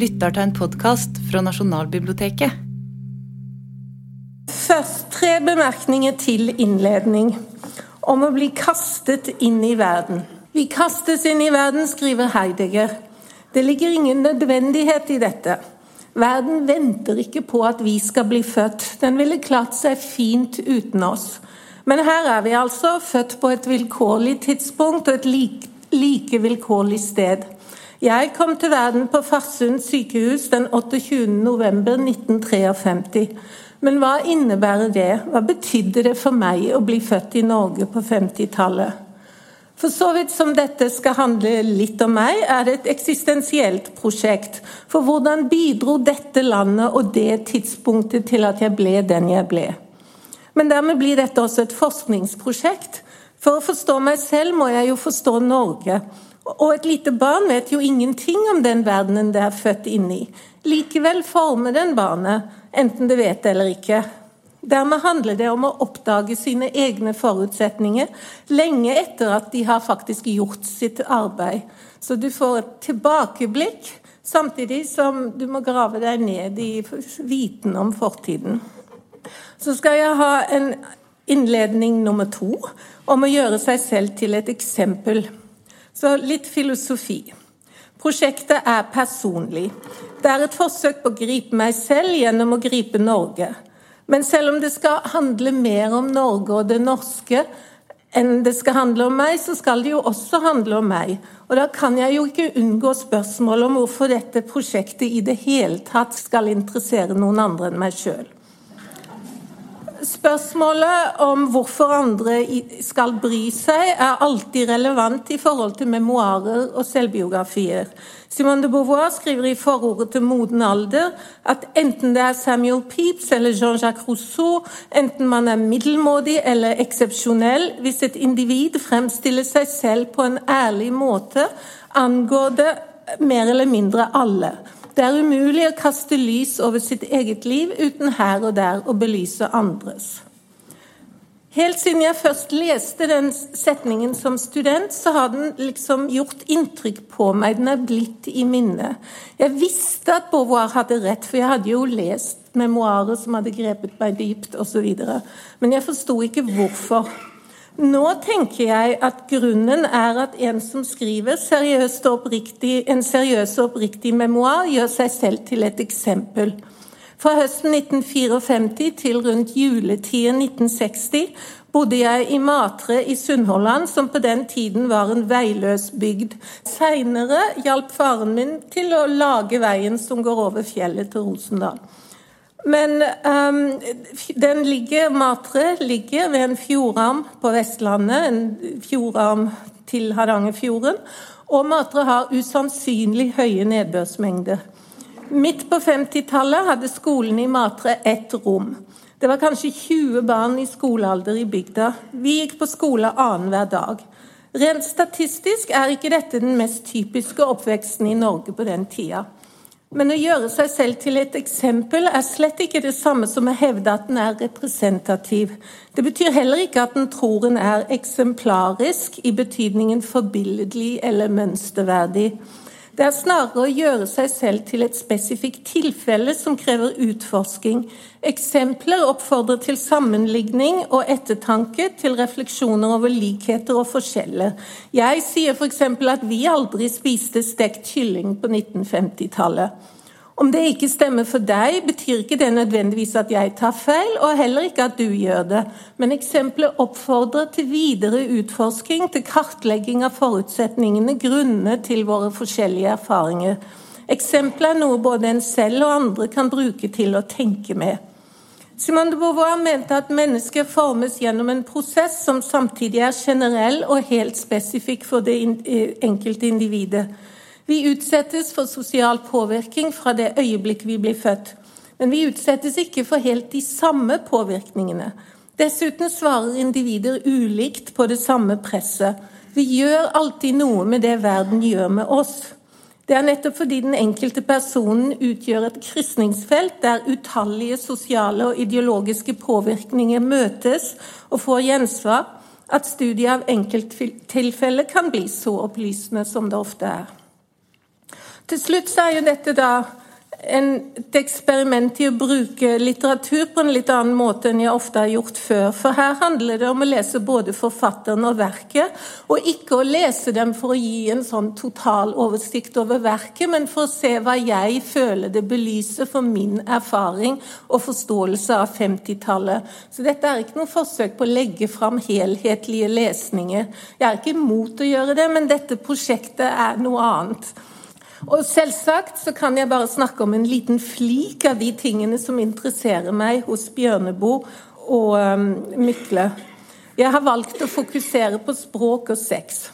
lytter til en podkast fra Nasjonalbiblioteket. Først tre bemerkninger til innledning om å bli kastet inn i verden. Vi kastes inn i verden, skriver Heidegger. Det ligger ingen nødvendighet i dette. Verden venter ikke på at vi skal bli født. Den ville klart seg fint uten oss. Men her er vi altså, født på et vilkårlig tidspunkt og et like, like vilkårlig sted. Jeg kom til verden på Farsund sykehus den 28. november 1953. Men hva innebærer det? Hva betydde det for meg å bli født i Norge på 50-tallet? For så vidt som dette skal handle litt om meg, er det et eksistensielt prosjekt. For hvordan bidro dette landet og det tidspunktet til at jeg ble den jeg ble? Men dermed blir dette også et forskningsprosjekt. For å forstå meg selv må jeg jo forstå Norge. Og et lite barn vet jo ingenting om den verdenen det er født inn i. Likevel former den barnet, enten det vet det eller ikke. Dermed handler det om å oppdage sine egne forutsetninger lenge etter at de har faktisk gjort sitt arbeid. Så du får et tilbakeblikk, samtidig som du må grave deg ned i viten om fortiden. Så skal jeg ha en innledning nummer to om å gjøre seg selv til et eksempel. Så litt filosofi. Prosjektet er personlig. Det er et forsøk på å gripe meg selv gjennom å gripe Norge. Men selv om det skal handle mer om Norge og det norske enn det skal handle om meg, så skal det jo også handle om meg. Og da kan jeg jo ikke unngå spørsmålet om hvorfor dette prosjektet i det hele tatt skal interessere noen andre enn meg sjøl. Spørsmålet om hvorfor andre skal bry seg, er alltid relevant i forhold til memoarer og selvbiografier. Simone de Beauvoir skriver i forordet til 'Moden alder' at enten det er Samuel Pepys eller Jean-Jacques Rousseau, enten man er middelmådig eller eksepsjonell, hvis et individ fremstiller seg selv på en ærlig måte, angår det mer eller mindre alle. Det er umulig å kaste lys over sitt eget liv uten her og der å belyse andres. Helt siden jeg først leste den setningen som student, så har den liksom gjort inntrykk på meg. Den er blitt i minnet. Jeg visste at Beauvoir hadde rett, for jeg hadde jo lest memoarer som hadde grepet meg dypt osv. Men jeg forsto ikke hvorfor. Nå tenker jeg at grunnen er at en som skriver seriøst oppriktig, en seriøs og oppriktig memoar, gjør seg selv til et eksempel. Fra høsten 1954 til rundt juletiden 1960 bodde jeg i Matre i Sunnhordland, som på den tiden var en veiløs bygd. Seinere hjalp faren min til å lage veien som går over fjellet til Rosendal. Men um, den ligger, Matre ligger ved en fjordarm på Vestlandet, en fjordarm til Hardangerfjorden. Og Matre har usannsynlig høye nedbørsmengder. Midt på 50-tallet hadde skolen i Matre ett rom. Det var kanskje 20 barn i skolealder i bygda. Vi gikk på skole annenhver dag. Rent statistisk er ikke dette den mest typiske oppveksten i Norge på den tida. Men å gjøre seg selv til et eksempel er slett ikke det samme som å hevde at den er representativ. Det betyr heller ikke at den tror den er eksemplarisk i betydningen forbilledlig eller mønsterverdig. Det er snarere å gjøre seg selv til et spesifikt tilfelle som krever utforsking. Eksempler oppfordrer til sammenligning og ettertanke, til refleksjoner over likheter og forskjeller. Jeg sier f.eks. at vi aldri spiste stekt kylling på 1950-tallet. Om det ikke stemmer for deg, betyr ikke det nødvendigvis at jeg tar feil, og heller ikke at du gjør det. Men eksempelet oppfordrer til videre utforsking, til kartlegging av forutsetningene, grunnene til våre forskjellige erfaringer. Eksempelet er noe både en selv og andre kan bruke til å tenke med. Simone de Beauvoir mente at mennesket formes gjennom en prosess som samtidig er generell og helt spesifikk for det enkelte individet. Vi utsettes for sosial påvirkning fra det øyeblikk vi blir født. Men vi utsettes ikke for helt de samme påvirkningene. Dessuten svarer individer ulikt på det samme presset. Vi gjør alltid noe med det verden gjør med oss. Det er nettopp fordi den enkelte personen utgjør et krysningsfelt der utallige sosiale og ideologiske påvirkninger møtes og får gjensvar, at studiet av enkelttilfeller kan bli så opplysende som det ofte er. Til slutt så er jo dette da en, et eksperiment i å bruke litteratur på en litt annen måte enn jeg ofte har gjort før. For her handler det om å lese både forfatteren og verket, og ikke å lese dem for å gi en sånn total oversikt over verket, men for å se hva jeg føler det belyser for min erfaring og forståelse av 50-tallet. Så dette er ikke noe forsøk på å legge fram helhetlige lesninger. Jeg er ikke imot å gjøre det, men dette prosjektet er noe annet. Og selvsagt så kan jeg bare snakke om en liten flik av de tingene som interesserer meg hos Bjørneboe og um, Mykle. Jeg har valgt å fokusere på språk og sex.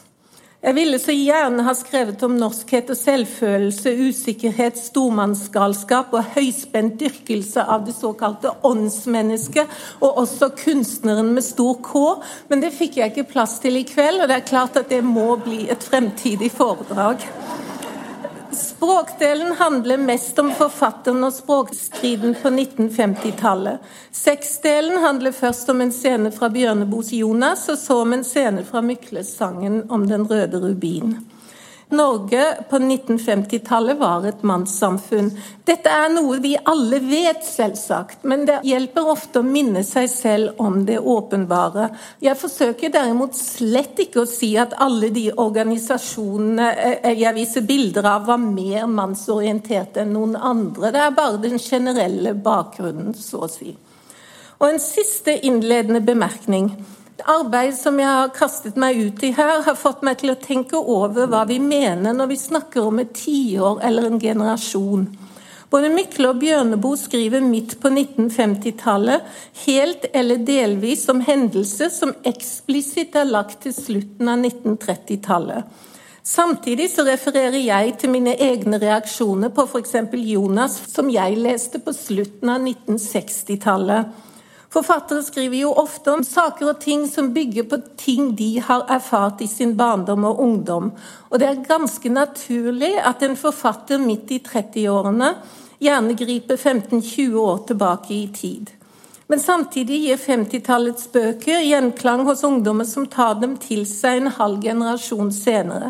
Jeg ville så gjerne ha skrevet om norskhet og selvfølelse, usikkerhet, stormannsgalskap og høyspent dyrkelse av det såkalte åndsmennesket, og også kunstneren med stor K, men det fikk jeg ikke plass til i kveld, og det er klart at det må bli et fremtidig foredrag. Språkdelen handler mest om forfatteren og språkstriden på 1950-tallet. Sexdelen handler først om en scene fra Bjørneboes 'Jonas', og så om en scene fra Mykles-sangen om den røde rubin. Norge på 1950-tallet var et mannssamfunn. Dette er noe vi alle vet, selvsagt, men det hjelper ofte å minne seg selv om det åpenbare. Jeg forsøker derimot slett ikke å si at alle de organisasjonene eh, jeg viser bilder av, var mer mannsorienterte enn noen andre. Det er bare den generelle bakgrunnen, så å si. Og en siste innledende bemerkning. Arbeid som jeg har kastet meg ut i her, har fått meg til å tenke over hva vi mener når vi snakker om et tiår eller en generasjon. Både Mykle og Bjørneboe skriver midt på 1950-tallet, helt eller delvis om hendelser som eksplisitt er lagt til slutten av 1930-tallet. Samtidig så refererer jeg til mine egne reaksjoner på f.eks. Jonas, som jeg leste på slutten av 1960-tallet. Forfattere skriver jo ofte om saker og ting som bygger på ting de har erfart i sin barndom og ungdom. Og det er ganske naturlig at en forfatter midt i 30-årene gjerne griper 15-20 år tilbake i tid. Men samtidig gir 50-tallets bøker gjenklang hos ungdommer som tar dem til seg en halv generasjon senere.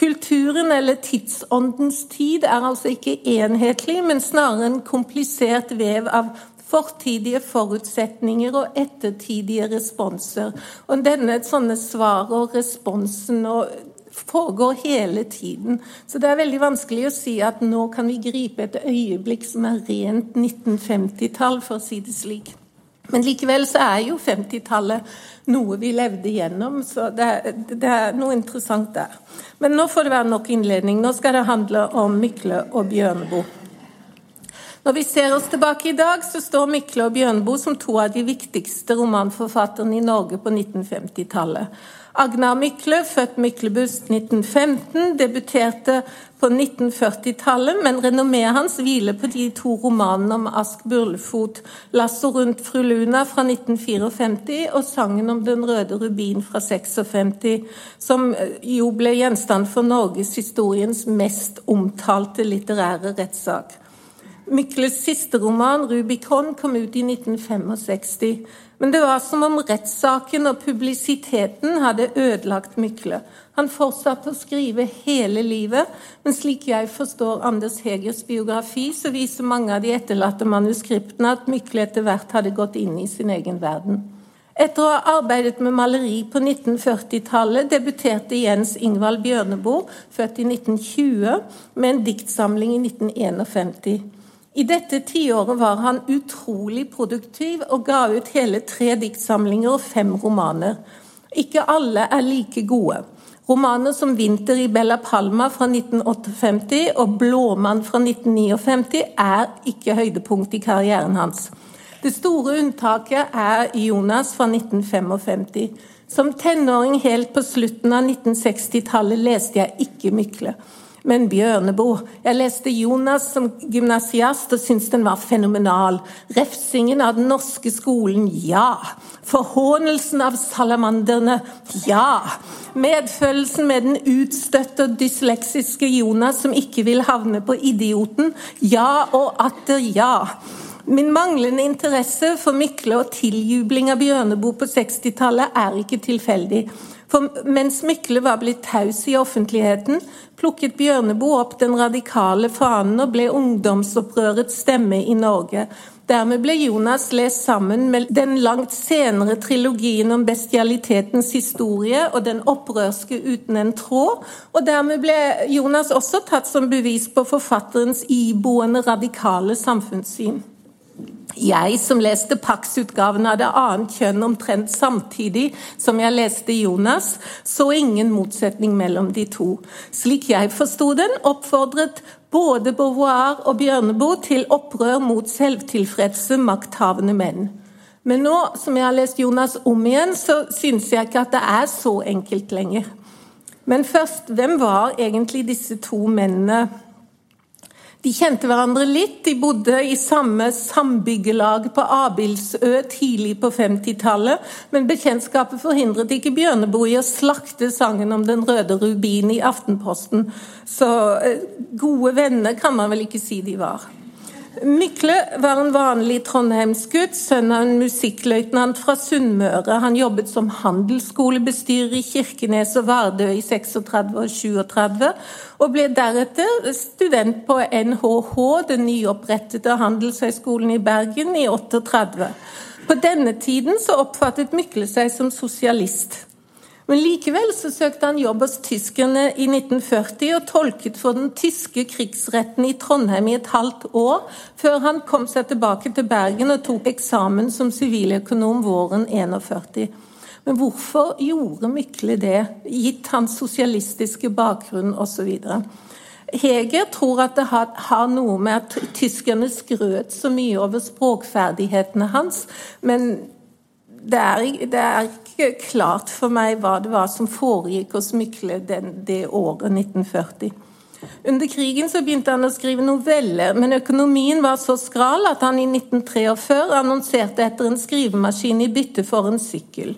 Kulturen eller tidsåndens tid er altså ikke enhetlig, men snarere en komplisert vev av fortidige forutsetninger og ettertidige responser. Og denne sånne svaret og responsen og foregår hele tiden. Så det er veldig vanskelig å si at nå kan vi gripe et øyeblikk som er rent 1950-tall, for å si det slik. Men likevel så er jo 50-tallet noe vi levde gjennom, så det er, det er, noe interessant der. Men nå får det være nok innledning. Nå skal det handle om Mykle og Bjørneboe. Når vi ser oss tilbake i dag, så står Mykle og Bjørnboe som to av de viktigste romanforfatterne i Norge på 1950-tallet. Agnar Mykle, født Myklebust 1915, debuterte på 1940-tallet, men renommeet hans hviler på de to romanene om Ask Burlefot, 'Lasso rundt fru Luna' fra 1954 og 'Sangen om den røde rubin' fra 1956, som jo ble gjenstand for norgeshistoriens mest omtalte litterære rettssak. Mykles siste roman, 'Rubicon', kom ut i 1965. Men det var som om rettssaken og publisiteten hadde ødelagt Mykle. Han fortsatte å skrive hele livet, men slik jeg forstår Anders Hegers biografi, så viser mange av de etterlatte manuskriptene at Mykle etter hvert hadde gått inn i sin egen verden. Etter å ha arbeidet med maleri på 1940-tallet debuterte Jens Ingvald Bjørneboe, født i 1920, med en diktsamling i 1951. I dette tiåret var han utrolig produktiv og ga ut hele tre diktsamlinger og fem romaner. Ikke alle er like gode. Romaner som 'Vinter i Bella Palma' fra 1958 og 'Blåmann' fra 1959 er ikke høydepunkt i karrieren hans. Det store unntaket er 'Jonas' fra 1955. Som tenåring helt på slutten av 1960-tallet leste jeg ikke Mykle. Men Bjørneboe Jeg leste Jonas som gymnasiast og syntes den var fenomenal. Refsingen av den norske skolen ja. Forhånelsen av salamanderne ja. Medfølelsen med den utstøtte og dysleksiske Jonas som ikke vil havne på idioten ja og atter ja. Min manglende interesse for Mykle og tiljubling av Bjørneboe på 60-tallet er ikke tilfeldig. For mens Mykle var blitt taus i offentligheten, plukket Bjørneboe opp den radikale fanen og ble ungdomsopprørets stemme i Norge. Dermed ble Jonas lest sammen med den langt senere trilogien om bestialitetens historie og den opprørske uten en tråd, og dermed ble Jonas også tatt som bevis på forfatterens iboende radikale samfunnssyn. Jeg som leste Pax-utgaven av Det annet kjønn omtrent samtidig som jeg leste Jonas, så ingen motsetning mellom de to. Slik jeg forsto den, oppfordret både Beauvoir og Bjørneboe til opprør mot selvtilfredse, makthavende menn. Men nå som jeg har lest Jonas om igjen, så syns jeg ikke at det er så enkelt lenger. Men først, hvem var egentlig disse to mennene? De kjente hverandre litt. De bodde i samme sambyggelag på Abildsø tidlig på 50-tallet, men bekjentskapet forhindret ikke Bjørneboe i å slakte sangen om den røde rubin i Aftenposten. Så eh, gode venner kan man vel ikke si de var. Mykle var en vanlig trondheimsgutt, sønn av en musikkløytnant fra Sunnmøre. Han jobbet som handelsskolebestyrer i Kirkenes og Vardø i 36 og 37, og ble deretter student på NHH, den nyopprettede handelshøyskolen i Bergen, i 38. På denne tiden så oppfattet Mykle seg som sosialist. Men likevel så søkte han jobb hos tyskerne i 1940 og tolket for den tyske krigsretten i Trondheim i et halvt år, før han kom seg tilbake til Bergen og tok eksamen som siviløkonom våren 41. Men hvorfor gjorde Mykle det, gitt hans sosialistiske bakgrunn osv.? Heger tror at det har, noe med at tyskerne skrøt så mye over språkferdighetene hans, men det er, det er, ikke klart for meg hva det var som foregikk hos Mykle den, det året 1940. Under krigen så begynte han å skrive noveller, men økonomien var så skral at han i 1943 annonserte etter en skrivemaskin i bytte for en sykkel.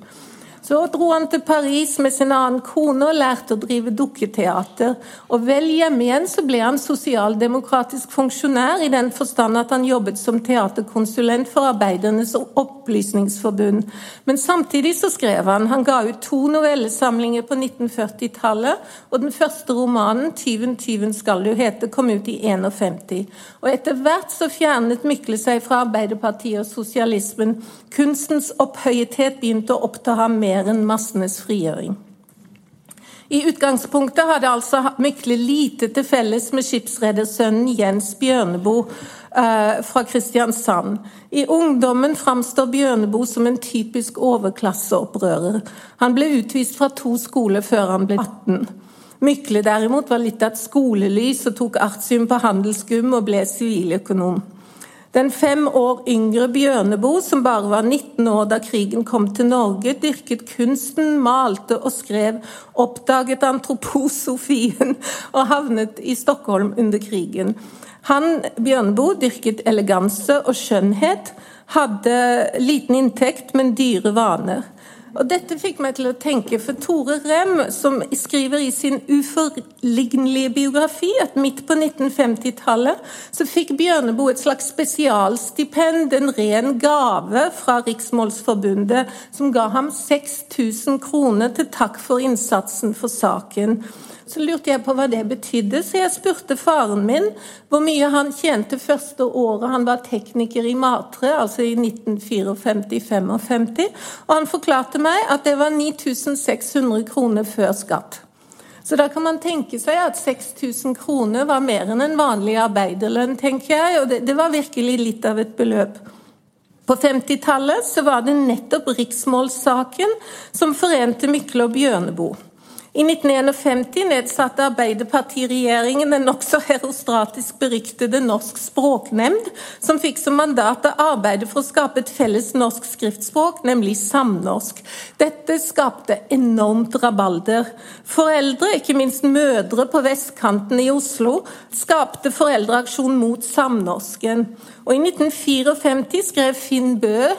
Så dro han til Paris med sin annen kone og lærte å drive dukketeater. Og vel hjemme igjen så ble han sosialdemokratisk funksjonær i den forstand at han jobbet som teaterkonsulent for Arbeidernes Opplysningsforbund. Men samtidig så skrev han. Han ga ut to novellesamlinger på 1940-tallet, og den første romanen, 'Tyven, tyven skal du hete', kom ut i 51. Og etter hvert så fjernet Mykle seg fra Arbeiderpartiet og sosialismen. Kunstens opphøyethet begynte å oppta ham mer mer enn massenes frigjøring. I utgangspunktet hadde altså Mykle lite til felles med skipsredersønnen Jens Bjørneboe eh, fra Kristiansand. I ungdommen framstår Bjørneboe som en typisk overklasseopprører. Han ble utvist fra to skoler før han ble 18. Mykle derimot var litt av et skolelys og tok artium på handelsgym og ble siviløkonom. Den fem år yngre Bjørneboe, som bare var 19 år da krigen kom til Norge, dyrket kunsten, malte og skrev, oppdaget antroposofien og havnet i Stockholm under krigen. Han, Bjørneboe, dyrket eleganse og skjønnhet, hadde liten inntekt, men dyre vaner. Og Dette fikk meg til å tenke, for Tore Rem, som skriver i sin uforlignelige biografi at midt på 1950-tallet så fikk Bjørneboe et slags spesialstipend, en ren gave fra Riksmålsforbundet, som ga ham 6000 kroner til takk for innsatsen for saken. Så lurte jeg på hva det betydde, så jeg spurte faren min hvor mye han tjente første året han var tekniker i Matre, altså i 1954-55, og han forklarte meg at det var 9600 kroner før skatt. Så da kan man tenke seg at 6000 kroner var mer enn en vanlig arbeiderlønn, tenker jeg, og det, det var virkelig litt av et beløp. På 50-tallet så var det nettopp riksmålssaken som forente Mykle og Bjørneboe. I 1951 nedsatte Arbeiderpartiregjeringen den nokså herostratisk beryktede Norsk språknemnd, som fikk som mandat å arbeide for å skape et felles norsk skriftspråk, nemlig samnorsk. Dette skapte enormt rabalder. Foreldre, ikke minst mødre på vestkanten i Oslo, skapte foreldreaksjon mot samnorsken. Og I 1954 skrev Finn Bø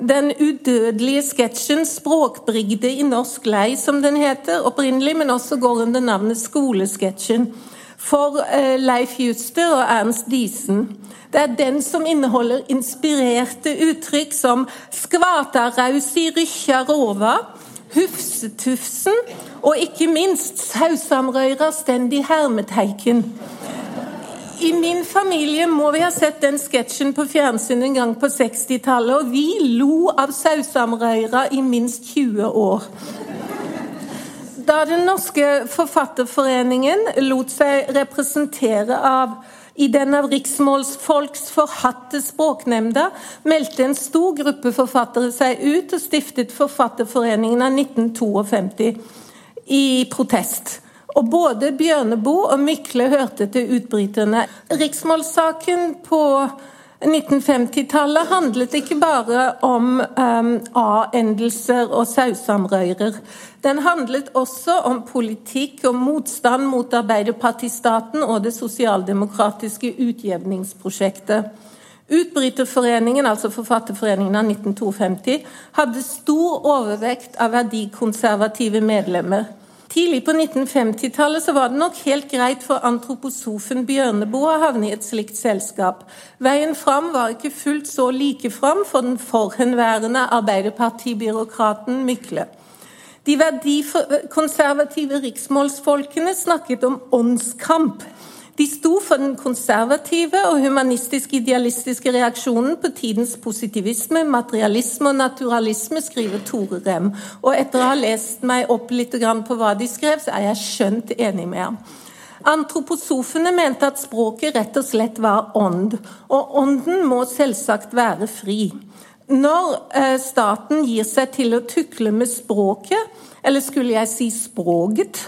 den udødelige sketsjen 'Språkbrigde i norsk lei', som den heter opprinnelig, men også går under navnet Skolesketsjen. for eh, Leif Juster og Ernst Diesen. Det er den som inneholder inspirerte uttrykk som 'skvatarausi rykkja rova', 'hufsetufsen' og ikke minst 'sausamrøyra stendig hermeteiken'. I min familie må vi ha sett den sketsjen på fjernsyn en gang på 60-tallet, og vi lo av sausamrøyra i minst 20 år. Da Den norske forfatterforeningen lot seg representere av i den av riksmålsfolks forhatte språknemnda meldte en stor gruppe forfattere seg ut og stiftet Forfatterforeningen av 1952 i protest. Og Både Bjørneboe og Mykle hørte til utbryterne. Riksmålssaken på 1950-tallet handlet ikke bare om um, A-endelser og sausamrøyrer. Den handlet også om politikk og motstand mot Arbeiderpartistaten og det sosialdemokratiske utjevningsprosjektet. Utbryterforeningen, altså Forfatterforeningen av 1952, hadde stor overvekt av verdikonservative medlemmer. Tidlig på 1950-tallet var det nok helt greit for antroposofen Bjørneboe å havne i et slikt selskap. Veien fram var ikke fullt så like fram for den forhenværende arbeiderpartibyråkraten Mykle. De verdikonservative riksmålsfolkene snakket om åndskamp de sto for den konservative og humanistisk-idealistiske reaksjonen på tidens positivisme, materialisme og naturalisme, skriver Tore Rem. Og etter å ha lest meg opp litt på hva de skrev, så er jeg skjønt enig med ham. Antroposofene mente at språket rett og slett var ånd, og ånden må selvsagt være fri. Når eh, staten gir seg til å tukle med språket, eller skulle jeg si språket,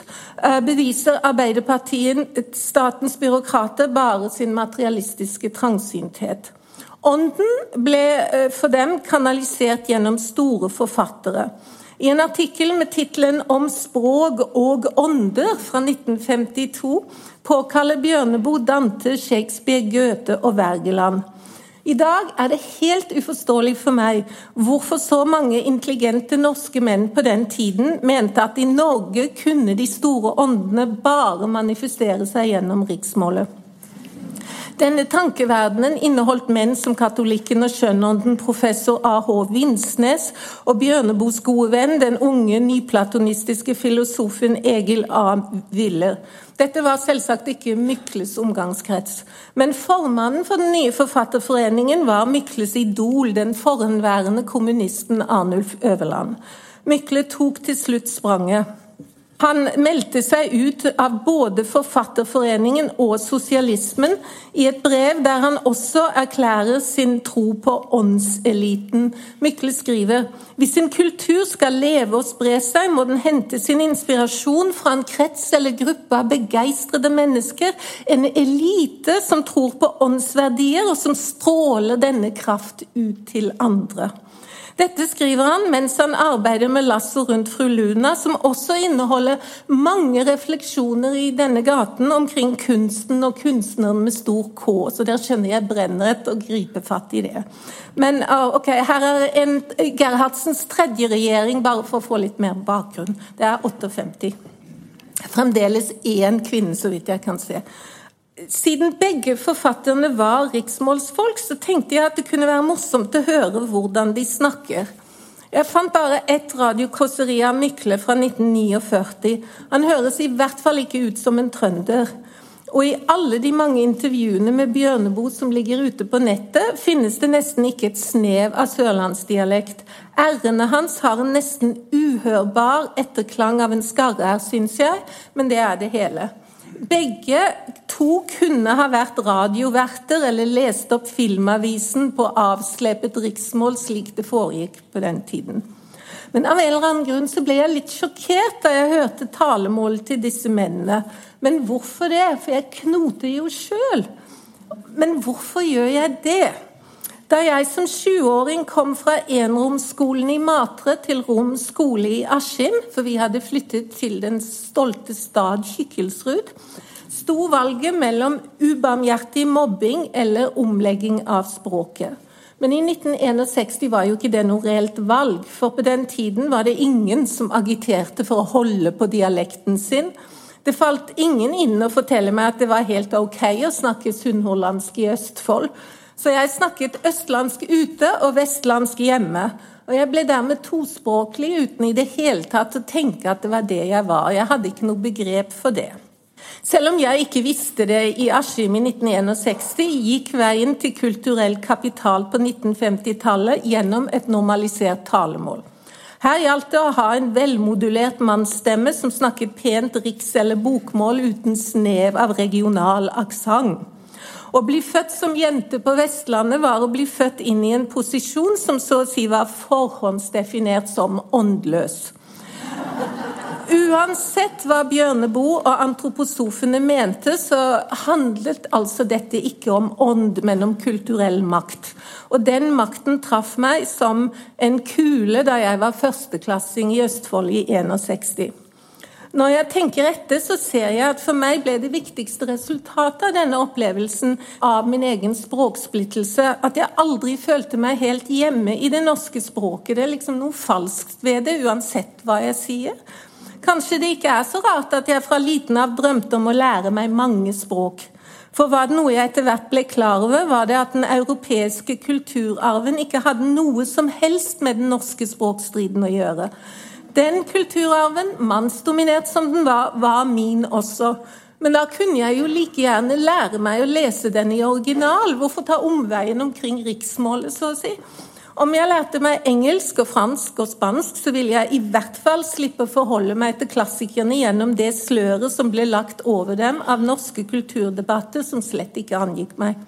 eh, beviser Arbeiderpartiet, statens byråkrater, bare sin materialistiske trangsynthet. Ånden ble eh, for dem kanalisert gjennom store forfattere. I en artikkel med tittelen 'Om språk og ånder' fra 1952 påkaller Bjørneboe Dante, Shakespeare, Goethe og Wergeland. I dag er det helt uforståelig for meg hvorfor så mange intelligente norske menn på den tiden mente at i Norge kunne de store åndene bare manifestere seg gjennom riksmålet. Denne tankeverdenen inneholdt menn som katolikken og skjønnånden professor A.H. Vinsnes og Bjørneboes gode venn, den unge nyplatonistiske filosofen Egil A. Willer. Dette var selvsagt ikke Mykles omgangskrets. Men formannen for den nye forfatterforeningen var Mykles idol, den forhenværende kommunisten Arnulf Øverland. Mykle tok til slutt spranget. Han meldte seg ut av både Forfatterforeningen og sosialismen i et brev der han også erklærer sin tro på åndseliten. Mykle skriver hvis en kultur skal leve og spre seg, må den hente sin inspirasjon fra en krets eller gruppe av begeistrede mennesker, en elite som tror på åndsverdier, og som stråler denne kraft ut til andre. Dette skriver han mens han arbeider med lasset rundt fru Luna', som også inneholder mange refleksjoner i denne gaten omkring kunsten og kunstneren med stor K. Så der skjønner jeg brenner etter å gripe fatt i det. Men ah, ok, her er en Gerhardsens tredje regjering, bare for å få litt mer bakgrunn. Det er 58. Fremdeles én kvinne, så vidt jeg kan se. Siden begge forfatterne var riksmålsfolk, så tenkte jeg at det kunne være morsomt å høre hvordan de snakker. Jeg fant bare ett radiokåseri av Mykle fra 1949. Han høres i hvert fall ikke ut som en trønder. Og i alle de mange intervjuene med Bjørneboe som ligger ute på nettet, finnes det nesten ikke et snev av sørlandsdialekt. R-ene hans har en nesten uhørbar etterklang av en skarre her, syns jeg, men det er det hele. Begge to kunne ha vært radioverter eller lest opp Filmavisen på avslepet riksmål, slik det foregikk på den tiden. Men av en eller annen grunn så ble jeg litt sjokkert da jeg hørte talemålet til disse mennene. Men hvorfor det? For jeg knoter jo sjøl. Men hvorfor gjør jeg det? Da jeg som 20-åring kom fra enromsskolen i Matre til Rom skole i Askim, for vi hadde flyttet til den stolte stad Kykkelsrud, sto valget mellom ubarmhjertig mobbing eller omlegging av språket. Men i 1961 var jo ikke det noe reelt valg, for på den tiden var det ingen som agiterte for å holde på dialekten sin. Det falt ingen inn å fortelle meg at det var helt ok å snakke sunnhordlandsk i Østfold. Så jeg snakket østlandsk ute og vestlandsk hjemme. Og jeg ble dermed tospråklig uten i det hele tatt å tenke at det var det jeg var. Jeg hadde ikke noe begrep for det. Selv om jeg ikke visste det i Askim i 1961, gikk veien til kulturell kapital på 1950-tallet gjennom et normalisert talemål. Her gjaldt det å ha en velmodulert mannsstemme som snakket pent riks- eller bokmål uten snev av regional aksent. Å bli født som jente på Vestlandet var å bli født inn i en posisjon som så å si var forhåndsdefinert som åndløs. Uansett hva Bjørneboe og antroposofene mente, så handlet altså dette ikke om ånd, men om kulturell makt. Og den makten traff meg som en kule da jeg var førsteklassing i Østfold i 61. Når jeg tenker etter, så ser jeg at for meg ble det viktigste resultatet av denne opplevelsen av min egen språksplittelse at jeg aldri følte meg helt hjemme i det norske språket. Det er liksom noe falskt ved det, uansett hva jeg sier. Kanskje det ikke er så rart at jeg fra liten av drømte om å lære meg mange språk. For var det noe jeg etter hvert ble klar over, var det at den europeiske kulturarven ikke hadde noe som helst med den norske språkstriden å gjøre. Den kulturarven, mannsdominert som den var, var min også. Men da kunne jeg jo like gjerne lære meg å lese den i original. Hvorfor ta omveien omkring riksmålet, så å si? Om jeg lærte meg engelsk og fransk og spansk, så ville jeg i hvert fall slippe å forholde meg til klassikerne gjennom det sløret som ble lagt over dem av norske kulturdebatter som slett ikke angikk meg.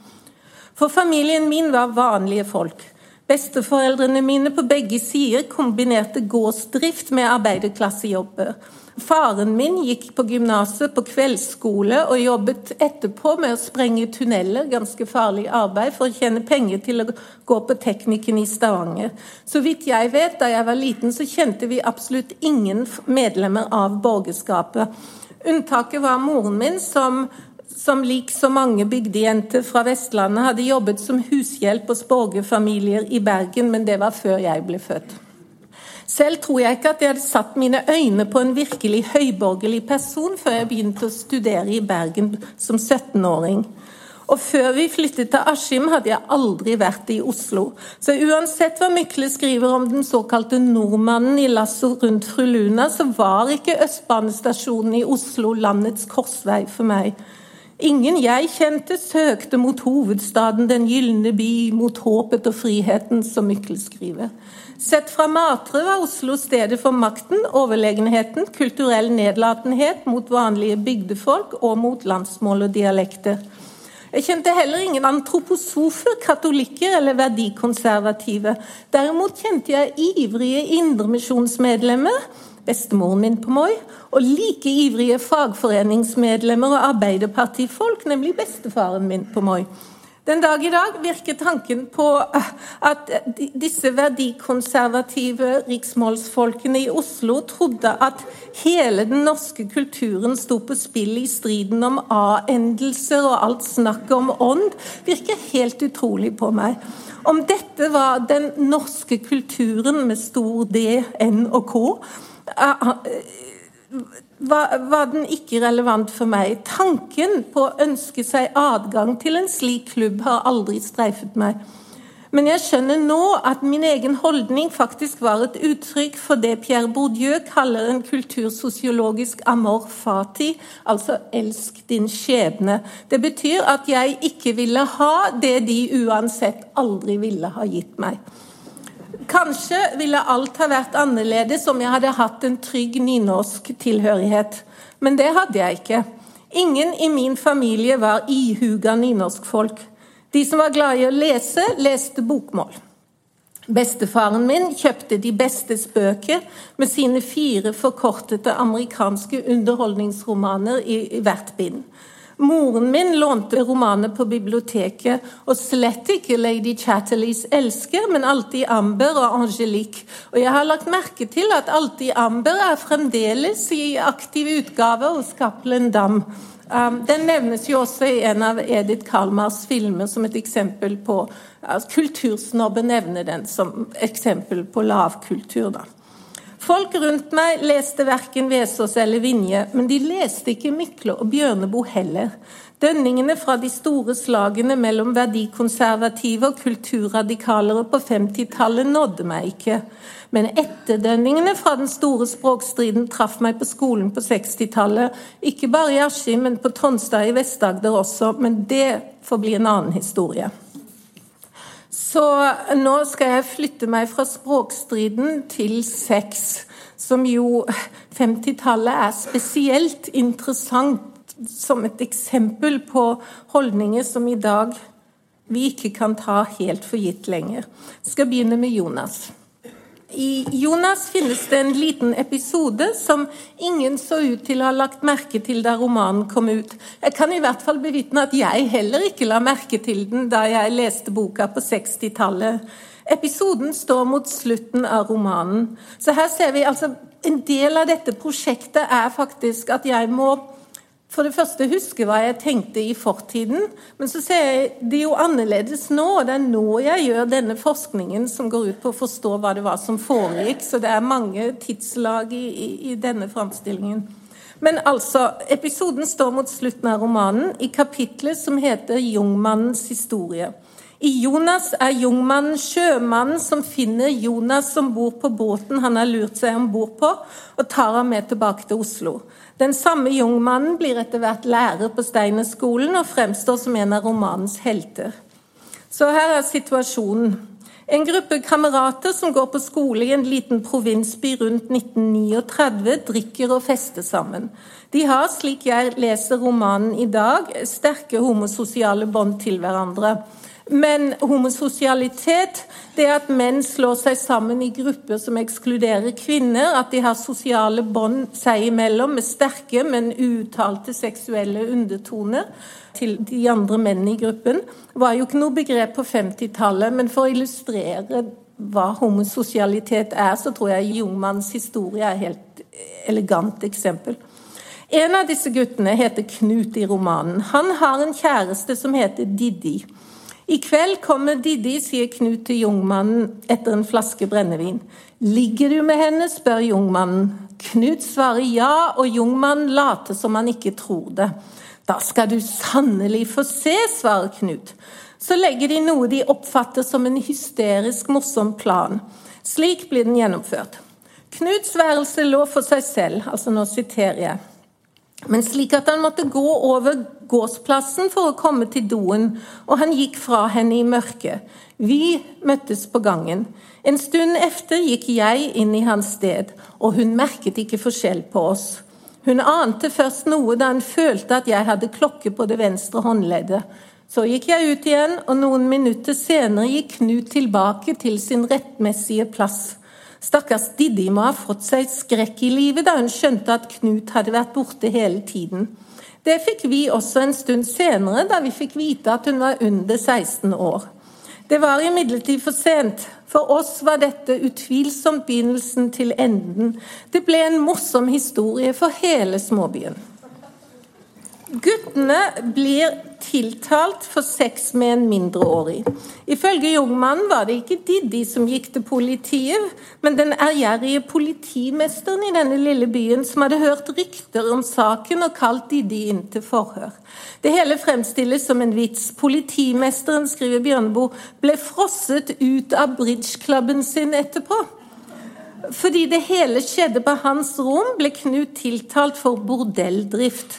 For familien min var vanlige folk. Besteforeldrene mine på begge sider kombinerte gårdsdrift med arbeiderklassejobber. Faren min gikk på gymnaset på kveldsskole og jobbet etterpå med å sprenge tunneler, ganske farlig arbeid, for å tjene penger til å gå på Teknikken i Stavanger. Så vidt jeg vet, da jeg var liten, så kjente vi absolutt ingen medlemmer av borgerskapet. Unntaket var moren min, som som lik så mange bygdejenter fra Vestlandet hadde jobbet som hushjelp hos borgerfamilier i Bergen, men det var før jeg ble født. Selv tror jeg ikke at jeg hadde satt mine øyne på en virkelig høyborgerlig person før jeg begynte å studere i Bergen som 17-åring. Og før vi flyttet til Askim, hadde jeg aldri vært i Oslo. Så uansett hva Mykle skriver om den såkalte nordmannen i Lasso rundt fru Luna, så var ikke Østbanestasjonen i Oslo landets korsvei for meg. Ingen jeg kjente, søkte mot hovedstaden, den gylne by, mot håpet og friheten, som Mykle skriver. Sett fra Matre var Oslo stedet for makten, overlegenheten, kulturell nedlatenhet mot vanlige bygdefolk og mot landsmål og dialekter. Jeg kjente heller ingen antroposofer, katolikker eller verdikonservative. Derimot kjente jeg ivrige indremisjonsmedlemmer, bestemoren min på Moi, og like ivrige fagforeningsmedlemmer og arbeiderpartifolk, nemlig bestefaren min på Moi. Den dag i dag virker tanken på eh, at disse verdikonservative riksmålsfolkene i Oslo trodde at hele den norske kulturen sto på spill i striden om a-endelser og alt snakket om ånd, virker helt utrolig på meg. Om dette var den norske kulturen med stor D, N og K eh, var, var, den ikke relevant for meg. Tanken på å ønske seg adgang til en slik klubb har aldri streifet meg. Men jeg skjønner nå at min egen holdning faktisk var et uttrykk for det Pierre Bourdieu kaller en kultursosiologisk amor fati, altså 'elsk din skjebne'. Det betyr at jeg ikke ville ha det de uansett aldri ville ha gitt meg. Kanskje ville alt ha vært annerledes om jeg hadde hatt en trygg nynorsk tilhørighet, men det hadde jeg ikke. Ingen i min familie var ihuga nynorskfolk. De som var glad i å lese, leste bokmål. Bestefaren min kjøpte de beste spøker med sine fire forkortede amerikanske underholdningsromaner i hvert bind. Moren min lånte romaner på biblioteket, og slett ikke Lady Chatterleys 'Elsker', men alltid Amber og Angelique. Og jeg har lagt merke til at alltid Amber er fremdeles i aktiv utgave hos Cappelen Dam. Um, den nevnes jo også i en av Edith Kalmars filmer som et eksempel på altså, Kultursnobben nevner den som eksempel på lavkultur. da. Folk rundt meg leste verken Vesaas eller Vinje, men de leste ikke Mykle og Bjørneboe heller. Dønningene fra de store slagene mellom verdikonservative og kulturradikalere på 50-tallet nådde meg ikke. Men etterdønningene fra den store språkstriden traff meg på skolen på 60-tallet. Ikke bare i Askim, men på Tonstad i Vest-Agder også. Men det får bli en annen historie. Så nå skal jeg flytte meg fra språkstriden til sex, som jo 50-tallet er spesielt interessant som et eksempel på holdninger som i dag vi ikke kan ta helt for gitt lenger. Jeg skal begynne med Jonas. I Jonas finnes det en liten episode som ingen så ut til å ha lagt merke til da romanen kom ut. Jeg kan i hvert fall bevitne at jeg heller ikke la merke til den da jeg leste boka på 60-tallet. Episoden står mot slutten av romanen. Så her ser vi altså En del av dette prosjektet er faktisk at jeg må for det første huske hva jeg tenkte i fortiden, men så ser jeg det er jo annerledes nå. Det er nå jeg gjør denne forskningen som går ut på å forstå hva det var som foregikk. Så det er mange tidslag i, i, i denne framstillingen. Men altså, episoden står mot slutten av romanen, i kapitlet som heter 'Jungmannens historie'. I Jonas er jungmannen sjømannen som finner Jonas som bor på båten han har lurt seg om bord på, og tar ham med tilbake til Oslo. Den samme jungmannen blir etter hvert lærer på Steinerskolen og fremstår som en av romanens helter. Så her er situasjonen. En gruppe kamerater som går på skole i en liten provinsby rundt 1939, drikker og fester sammen. De har, slik jeg leser romanen i dag, sterke homososiale bånd til hverandre. Men homososialitet, det at menn slår seg sammen i grupper som ekskluderer kvinner, at de har sosiale bånd seg imellom med sterke, men uuttalte seksuelle undertoner til de andre mennene i gruppen, var jo ikke noe begrep på 50-tallet. Men for å illustrere hva homososialitet er, så tror jeg Jungmanns historie er et helt elegant eksempel. En av disse guttene heter Knut i romanen. Han har en kjæreste som heter Didi. I kveld kommer Didi, sier Knut til jungmannen etter en flaske brennevin. Ligger du med henne, spør jungmannen. Knut svarer ja, og jungmannen later som han ikke tror det. Da skal du sannelig få se, svarer Knut. Så legger de noe de oppfatter som en hysterisk morsom plan. Slik blir den gjennomført. Knuts værelse lå for seg selv, altså nå siterer jeg. Men slik at han måtte gå over gårdsplassen for å komme til doen, og han gikk fra henne i mørket. Vi møttes på gangen. En stund efter gikk jeg inn i hans sted, og hun merket ikke forskjell på oss. Hun ante først noe da hun følte at jeg hadde klokke på det venstre håndleddet. Så gikk jeg ut igjen, og noen minutter senere gikk Knut tilbake til sin rettmessige plass. Stakkars Diddi må ha fått seg skrekk i livet da hun skjønte at Knut hadde vært borte hele tiden. Det fikk vi også en stund senere, da vi fikk vite at hun var under 16 år. Det var imidlertid for sent. For oss var dette utvilsomt begynnelsen til enden. Det ble en morsom historie for hele småbyen. Guttene blir tiltalt for sex med en mindreårig. Ifølge Jungmannen var det ikke Didi som gikk til politiet, men den ærgjerrige politimesteren i denne lille byen som hadde hørt rykter om saken og kalt Didi inn til forhør. Det hele fremstilles som en vits. Politimesteren, skriver Bjørneboe, ble frosset ut av bridgeklubben sin etterpå. Fordi det hele skjedde på hans rom, ble Knut tiltalt for bordelldrift.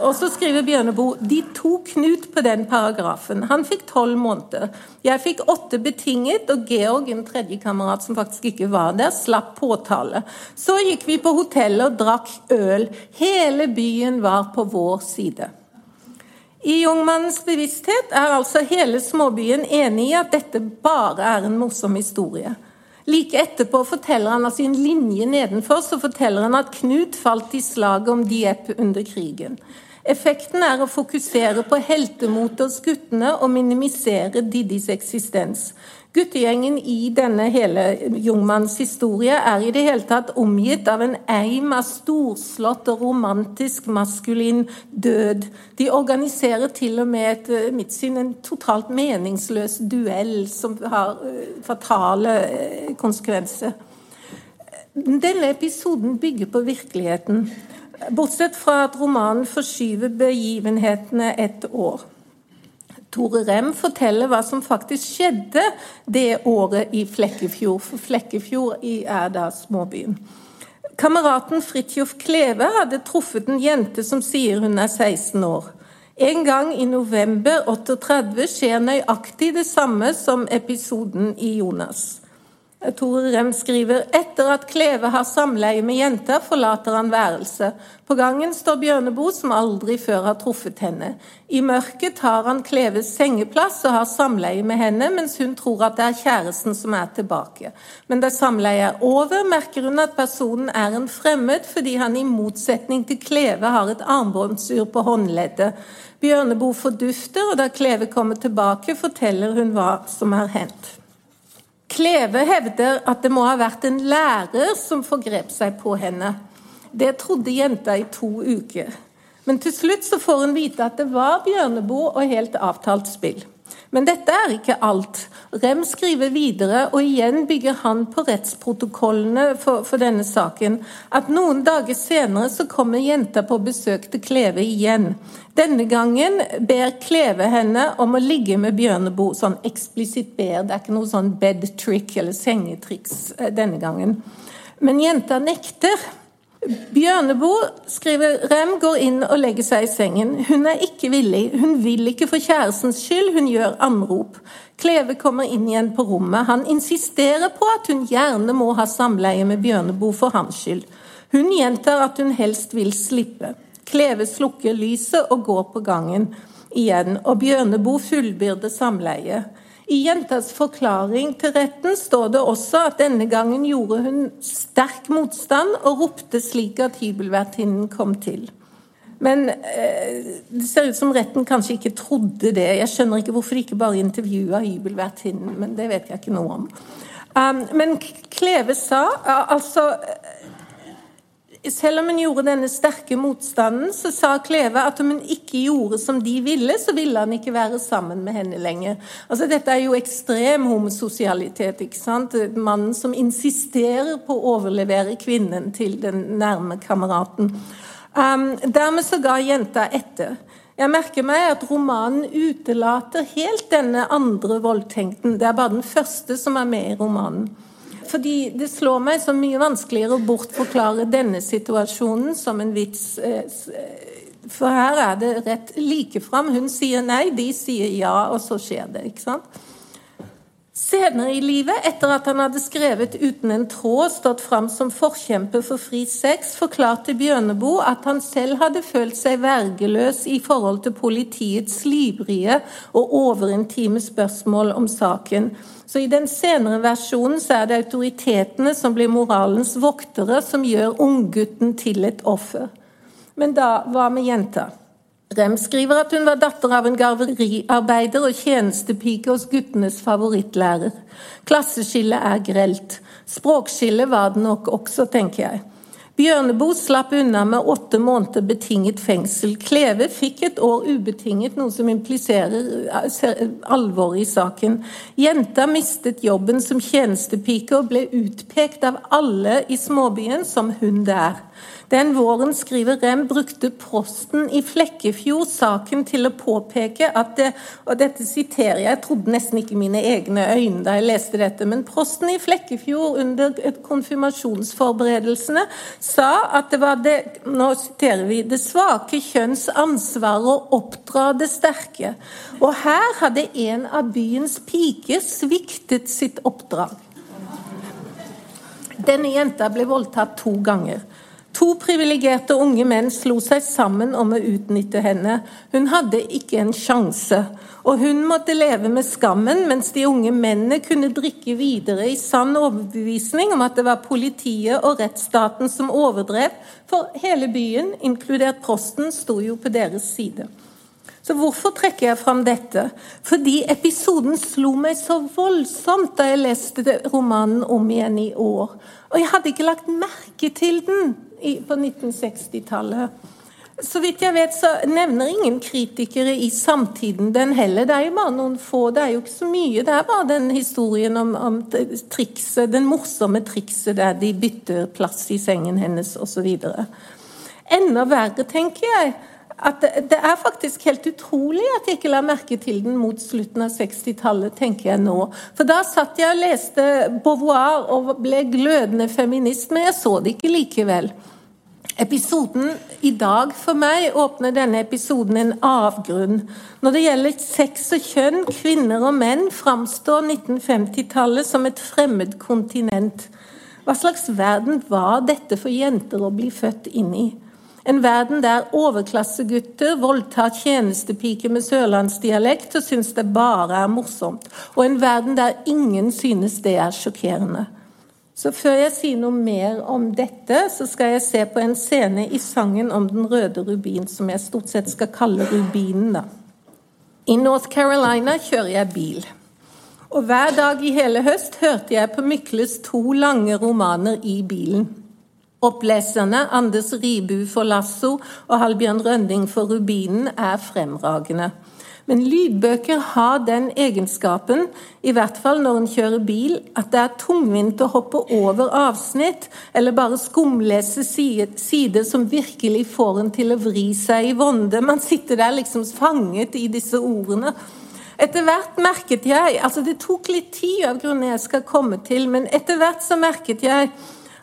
Og så skriver Bjørneboe de tok Knut på den paragrafen. Han fikk tolv måneder. Jeg fikk åtte betinget, og Georg, en tredjekamerat som faktisk ikke var der, slapp påtale. Så gikk vi på hotellet og drakk øl. Hele byen var på vår side. I Jungmannens bevissthet er altså hele småbyen enig i at dette bare er en morsom historie. Like etterpå forteller han av sin linje nedenfor så forteller han at Knut falt i slaget om Dieppe under krigen. Effekten er å fokusere på heltemotet hos guttene og minimisere Diddis eksistens. Guttegjengen i denne hele Jungmanns historie er i det hele tatt omgitt av en eim av storslått og romantisk maskulin død. De organiserer til og med et, eh, mitt syn en totalt meningsløs duell som har eh, fatale eh, konsekvenser. Denne episoden bygger på virkeligheten, bortsett fra at romanen forskyver begivenhetene et år. Tore Rem forteller hva som faktisk skjedde det året i Flekkefjord, for Flekkefjord er da småbyen. Kameraten Fridtjof Kleve hadde truffet en jente som sier hun er 16 år. En gang i november 38 skjer nøyaktig det samme som episoden i Jonas. Tore Rem skriver etter at Kleve har samleie med jenta, forlater han værelset. På gangen står Bjørneboe, som aldri før har truffet henne. I mørket tar han Kleves sengeplass og har samleie med henne, mens hun tror at det er kjæresten som er tilbake. Men da samleiet er over, merker hun at personen er en fremmed, fordi han i motsetning til Kleve har et armbåndsur på håndleddet. Bjørneboe fordufter, og da Kleve kommer tilbake, forteller hun hva som har hendt. Kleve hevder at det må ha vært en lærer som forgrep seg på henne. Det trodde jenta i to uker. Men til slutt så får hun vite at det var Bjørneboe og helt avtalt spill. Men dette er ikke alt. Rem skriver videre, og igjen bygger han på rettsprotokollene for, for, denne saken, at noen dager senere så kommer jenta på besøk til Kleve igjen. Denne gangen ber Kleve henne om å ligge med Bjørneboe, sånn eksplisitt ber, det er ikke noe sånn bed trick eller sengetriks eh, denne gangen. Men jenta nekter. Bjørneboe, skriver Rem, går inn og legger seg i sengen. Hun er ikke villig. Hun vil ikke for kjærestens skyld, hun gjør anrop. Kleve kommer inn igjen på rommet. Han insisterer på at hun gjerne må ha samleie med Bjørneboe for hans skyld. Hun gjentar at hun helst vil slippe. Kleve slukker lyset og går på gangen igjen, og Bjørneboe fullbyrder samleiet. I jentas forklaring til retten står det også at denne gangen gjorde hun sterk motstand og ropte slik at hybelvertinnen kom til. Men eh, det ser ut som retten kanskje ikke trodde det. Jeg skjønner ikke hvorfor de ikke bare intervjua hybelvertinnen, men det vet jeg ikke noe om. Um, men Kleve sa altså selv om hun gjorde denne sterke motstanden, så sa Kleve at om hun ikke gjorde som de ville, så ville han ikke være sammen med henne lenger. Altså Dette er jo ekstrem homososialitet. ikke sant? Mannen som insisterer på å overlevere kvinnen til den nærme kameraten. Um, dermed så ga jenta etter. Jeg merker meg at romanen utelater helt denne andre voldtekten. Det er bare den første som er med i romanen fordi det slår meg så mye vanskeligere å bortforklare denne situasjonen som en vits. Eh, for her er det rett like fram. Hun sier nei, de sier ja, og så skjer det. ikke sant? Senere i livet, etter at han hadde skrevet 'Uten en tråd', stått fram som forkjemper for fri sex, forklarte Bjørneboe at han selv hadde følt seg vergeløs i forhold til politiets livrige og overintime spørsmål om saken. Så I den senere versjonen så er det autoritetene som blir moralens voktere, som gjør unggutten til et offer. Men da, hva med jenta? Rem skriver at hun var datter av en garveriarbeider og tjenestepike hos guttenes favorittlærer. Klasseskillet er grelt. Språkskillet var det nok også, tenker jeg. Bjørneboe slapp unna med åtte måneder betinget fengsel. Kleve fikk et år ubetinget, noe som impliserer eh, alvoret i saken. Jenta mistet jobben som tjenestepike og ble utpekt av alle i småbyen som hun det er. Den våren, skriver Rem, brukte Posten i Flekkefjord saken til å påpeke at det, og dette siterer jeg, jeg trodde nesten ikke mine egne øyne da jeg leste dette, men Posten i Flekkefjord under konfirmasjonsforberedelsene sa at det var det nå siterer vi, det svake kjønns ansvar å oppdra det sterke. Og her hadde en av byens piker sviktet sitt oppdrag. Denne jenta ble voldtatt to ganger. To privilegerte unge menn slo seg sammen om å utnytte henne. Hun hadde ikke en sjanse, og hun måtte leve med skammen, mens de unge mennene kunne drikke videre i sann overbevisning om at det var politiet og rettsstaten som overdrev, for hele byen, inkludert prosten, sto jo på deres side. Så hvorfor trekker jeg fram dette? Fordi episoden slo meg så voldsomt da jeg leste romanen om igjen i år. Og jeg hadde ikke lagt merke til den på 1960-tallet. Så vidt jeg vet, så nevner ingen kritikere i samtiden den heller. Det er jo bare noen få, det er jo ikke så mye. Det er bare den historien om, om trikset, den morsomme trikset der de bytter plass i sengen hennes osv. Enda verre, tenker jeg, at det, er faktisk helt utrolig at jeg ikke la merke til den mot slutten av 60-tallet, tenker jeg nå. For da satt jeg og leste Beauvoir og ble glødende feminist, men jeg så det ikke likevel. Episoden i dag for meg åpner denne episoden en avgrunn. Når det gjelder sex og kjønn, kvinner og menn, framstår 1950-tallet som et fremmed kontinent. Hva slags verden var dette for jenter å bli født inn i? En verden der overklassegutter voldtar tjenestepiker med sørlandsdialekt og syns det bare er morsomt. Og en verden der ingen synes det er sjokkerende. Så før jeg sier noe mer om dette, så skal jeg se på en scene i sangen om den røde rubin, som jeg stort sett skal kalle Rubinen. da. I North Carolina kjører jeg bil. Og hver dag i hele høst hørte jeg på Mykles to lange romaner i bilen. Oppleserne Anders Ribu for Lasso og Halbjørn Rønding for Rubinen er fremragende. Men lydbøker har den egenskapen, i hvert fall når en kjører bil, at det er tungvint å hoppe over avsnitt, eller bare skumlese sider som virkelig får en til å vri seg i vonde. Man sitter der liksom fanget i disse ordene. Etter hvert merket jeg altså Det tok litt tid av grunnen jeg skal komme til, men etter hvert så merket jeg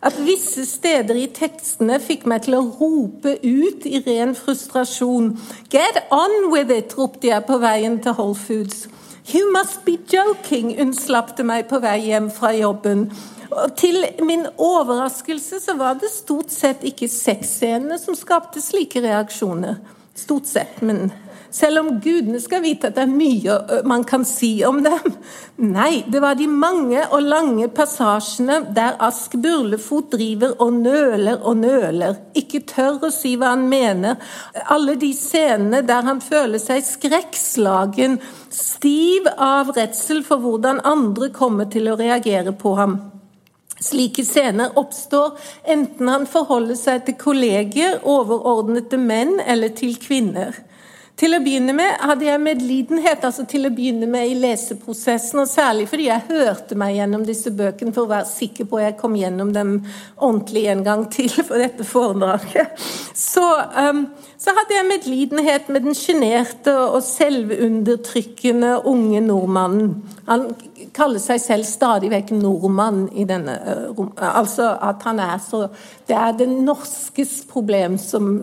at visse steder i tekstene fikk meg til å rope ut i ren frustrasjon. Get on with it! ropte jeg på veien til Whole Foods. You must be joking! unnslapp det meg på vei hjem fra jobben. Og til min overraskelse så var det stort sett ikke sexscenene som skapte slike reaksjoner. Stort sett, men selv om gudene skal vite at det er mye man kan si om dem. Nei, det var de mange og lange passasjene der Ask Burlefot driver og nøler og nøler, ikke tør å si hva han mener. Alle de scenene der han føler seg skrekkslagen, stiv av redsel for hvordan andre kommer til å reagere på ham. Slike scener oppstår enten han forholder seg til kolleger, overordnede menn eller til kvinner. Til å begynne med hadde jeg medlidenhet altså til å begynne med i leseprosessen, og særlig fordi jeg hørte meg gjennom disse bøkene for å være sikker på at jeg kom gjennom dem ordentlig en gang til for dette foredraget. Så, um, så hadde jeg medlidenhet med den sjenerte og selvundertrykkende unge nordmannen. Han kaller seg selv stadig vekk nordmann i denne uh, Altså at han er så Det er det norskes problem som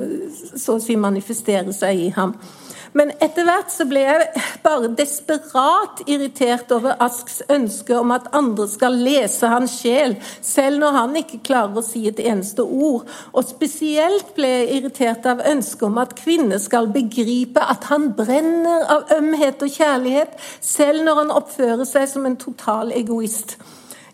så å si manifesterer seg i ham. Men etter hvert så ble jeg bare desperat irritert over Asks ønske om at andre skal lese hans sjel, selv når han ikke klarer å si et eneste ord. Og spesielt ble jeg irritert av ønsket om at kvinner skal begripe at han brenner av ømhet og kjærlighet, selv når han oppfører seg som en total egoist.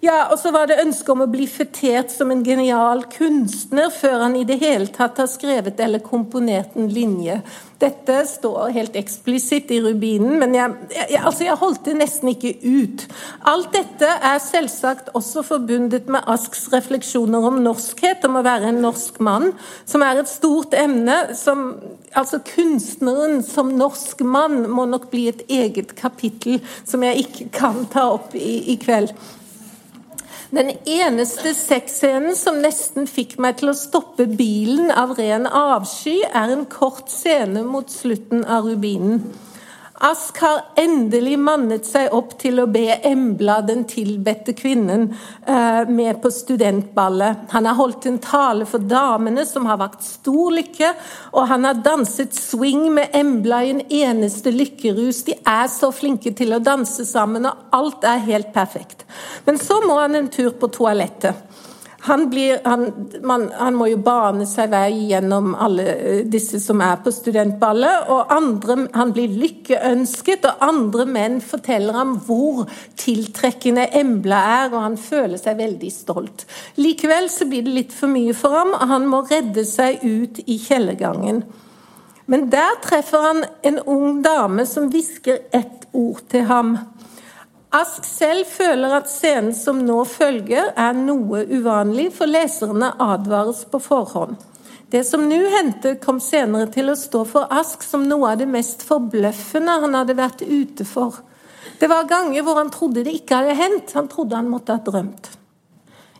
Ja, og så var det ønsket om å bli fetert som en genial kunstner før han i det hele tatt har skrevet eller komponert en linje. Dette står helt eksplisitt i Rubinen, men jeg, jeg, altså jeg holdt det nesten ikke ut. Alt dette er selvsagt også forbundet med Asks refleksjoner om norskhet, om å være en norsk mann, som er et stort emne. som altså Kunstneren som norsk mann må nok bli et eget kapittel som jeg ikke kan ta opp i, i kveld. Den eneste sexscenen som nesten fikk meg til å stoppe bilen av ren avsky, er en kort scene mot slutten av Rubinen. Ask har endelig mannet seg opp til å be Embla, den tilbedte kvinnen, eh, med på studentballet. Han har holdt en tale for damene som har vakt stor lykke, og han har danset swing med Embla i en eneste lykkerus. De er så flinke til å danse sammen, og alt er helt perfekt. Men så må han en tur på toalettet. Han, blir, han, man, han, må jo bane seg vei gjennom alle eh, disse som er på studentballet. og andre, Han blir lykkeønsket, og andre menn forteller ham hvor tiltrekkende Embla er, og han føler seg veldig stolt. Likevel så blir det litt for mye for ham, og han må redde seg ut i kjellergangen. Men der treffer han en ung dame som hvisker ett ord til ham. Ask selv føler at scenen som nå følger, er noe uvanlig, for leserne advares på forhånd. Det som nå hendte, kom senere til å stå for Ask som noe av det mest forbløffende han hadde vært ute for. Det var ganger hvor han trodde det ikke hadde hendt. Han trodde han måtte ha drømt.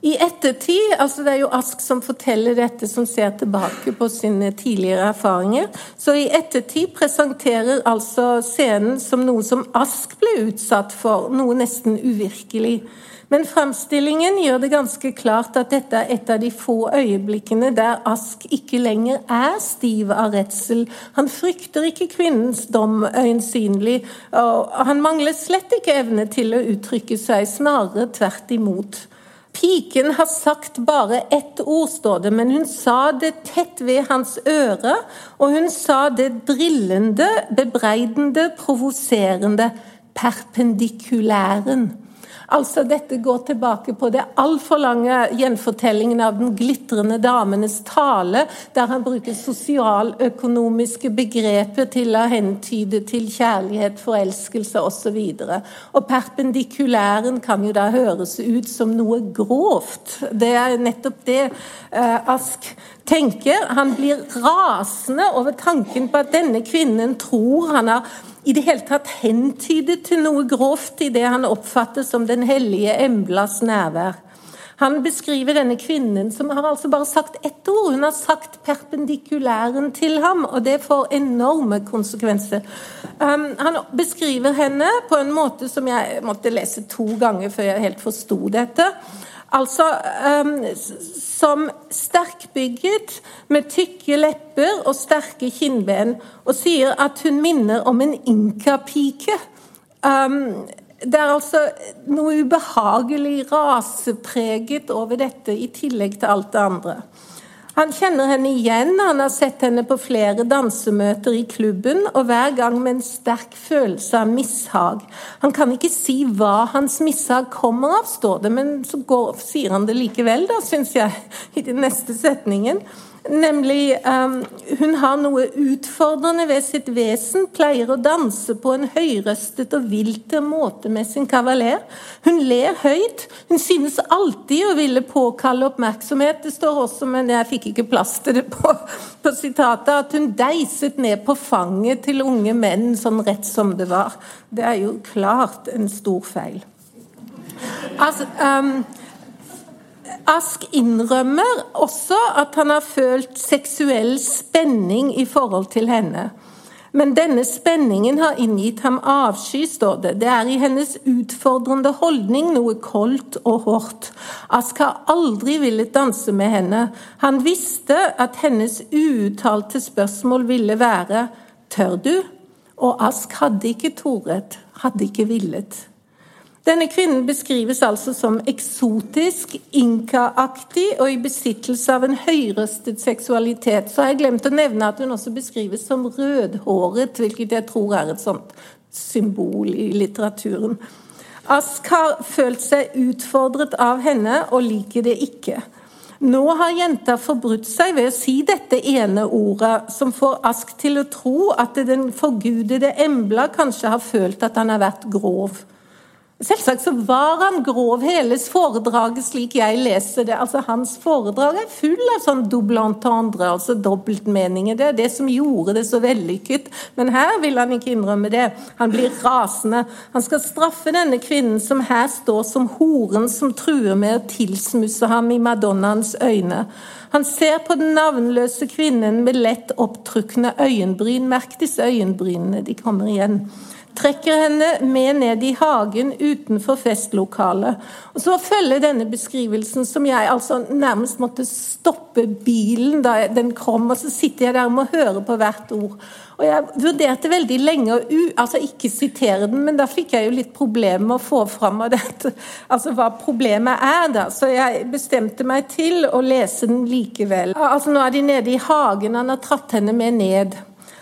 I ettertid, altså Det er jo Ask som forteller dette, som ser tilbake på sine tidligere erfaringer. Så i ettertid presenterer altså scenen som noe som Ask ble utsatt for, noe nesten uvirkelig. Men framstillingen gjør det ganske klart at dette er et av de få øyeblikkene der Ask ikke lenger er stiv av redsel. Han frykter ikke kvinnens dom øyensynlig, og han mangler slett ikke evne til å uttrykke seg, snarere tvert imot. Piken har sagt bare ett ord, står det, men hun sa det tett ved hans øre. Og hun sa det drillende, bebreidende, provoserende, perpendikulæren. Altså, Dette går tilbake på det altfor lange gjenfortellingen av den glitrende damenes tale, der han bruker sosialøkonomiske begreper til å hentyde til kjærlighet, forelskelse osv. Og, og perpendikulæren kan jo da høres ut som noe grovt. Det er nettopp det uh, Ask tenker. Han blir rasende over tanken på at denne kvinnen tror han har i det hele tatt hentydet til noe grovt i det han oppfatter som den hellige Emblas nærvær. Han beskriver denne kvinnen som har altså bare sagt ett ord. Hun har sagt perpendikulæren til ham, og det får enorme konsekvenser. Um, han beskriver henne på en måte som jeg måtte lese to ganger før jeg helt forsto dette. Altså um, som sterkbygget, med tykke lepper og sterke kinnben, og sier at hun minner om en inkapike. Um, det er altså noe ubehagelig rasepreget over dette, i tillegg til alt det andre. Han kjenner henne igjen, han har sett henne på flere dansemøter i klubben, og hver gang med en sterk følelse av mishag. Han kan ikke si hva hans mishag kommer av, står det, men så går, sier han det likevel, da, syns jeg, i den neste setningen. Nemlig um, Hun har noe utfordrende ved sitt vesen, pleier å danse på en høyrøstet og vilter måte med sin kavaler. Hun ler høyt. Hun synes alltid å ville påkalle oppmerksomhet. Det står også, men jeg fikk ikke plass til det på, på sitatet, at hun deiset ned på fanget til unge menn sånn rett som det var. Det er jo klart en stor feil. Altså, um, Ask innrømmer også at han har følt seksuell spenning i forhold til henne. Men denne spenningen har inngitt ham avsky, står det. Det er i hennes utfordrende holdning noe koldt og hårdt. Ask har aldri villet danse med henne. Han visste at hennes uuttalte spørsmål ville være 'Tør du?' Og Ask hadde ikke toret, hadde ikke villet. Denne kvinnen beskrives altså som eksotisk, inkaaktig og i besittelse av en høyrøstet seksualitet. Så har jeg glemt å nevne at hun også beskrives som rødhåret, hvilket jeg tror er et sånt symbol i litteraturen. Ask har følt seg utfordret av henne og liker det ikke. Nå har jenta forbrutt seg ved å si dette ene ordet, som får Ask til å tro at den forgudede Embla kanskje har følt at han har vært grov. Selvsagt så var han grov hele foredraget slik jeg leser det. Altså Hans foredrag er full av sånn double entendre, altså dobbeltmeninger. Det er det som gjorde det så vellykket. Men her vil han ikke innrømme det. Han blir rasende. Han skal straffe denne kvinnen som her står som horen som truer med å tilsmusse ham i Madonnaens øyne. Han ser på den navnløse kvinnen med lett opptrukne øyenbryn. Merk disse øyenbrynene, de kommer igjen trekker henne med ned i hagen utenfor festlokalet. Og Så følger denne beskrivelsen som jeg altså nærmest måtte stoppe bilen da den kom, og så sitter jeg der og må høre på hvert ord. Og Jeg vurderte veldig lenge å altså ikke sitere den, men da fikk jeg jo litt problemer med å få fram av dette, altså hva problemet er. da, Så jeg bestemte meg til å lese den likevel. Altså Nå er de nede i hagen, han har tatt henne med ned.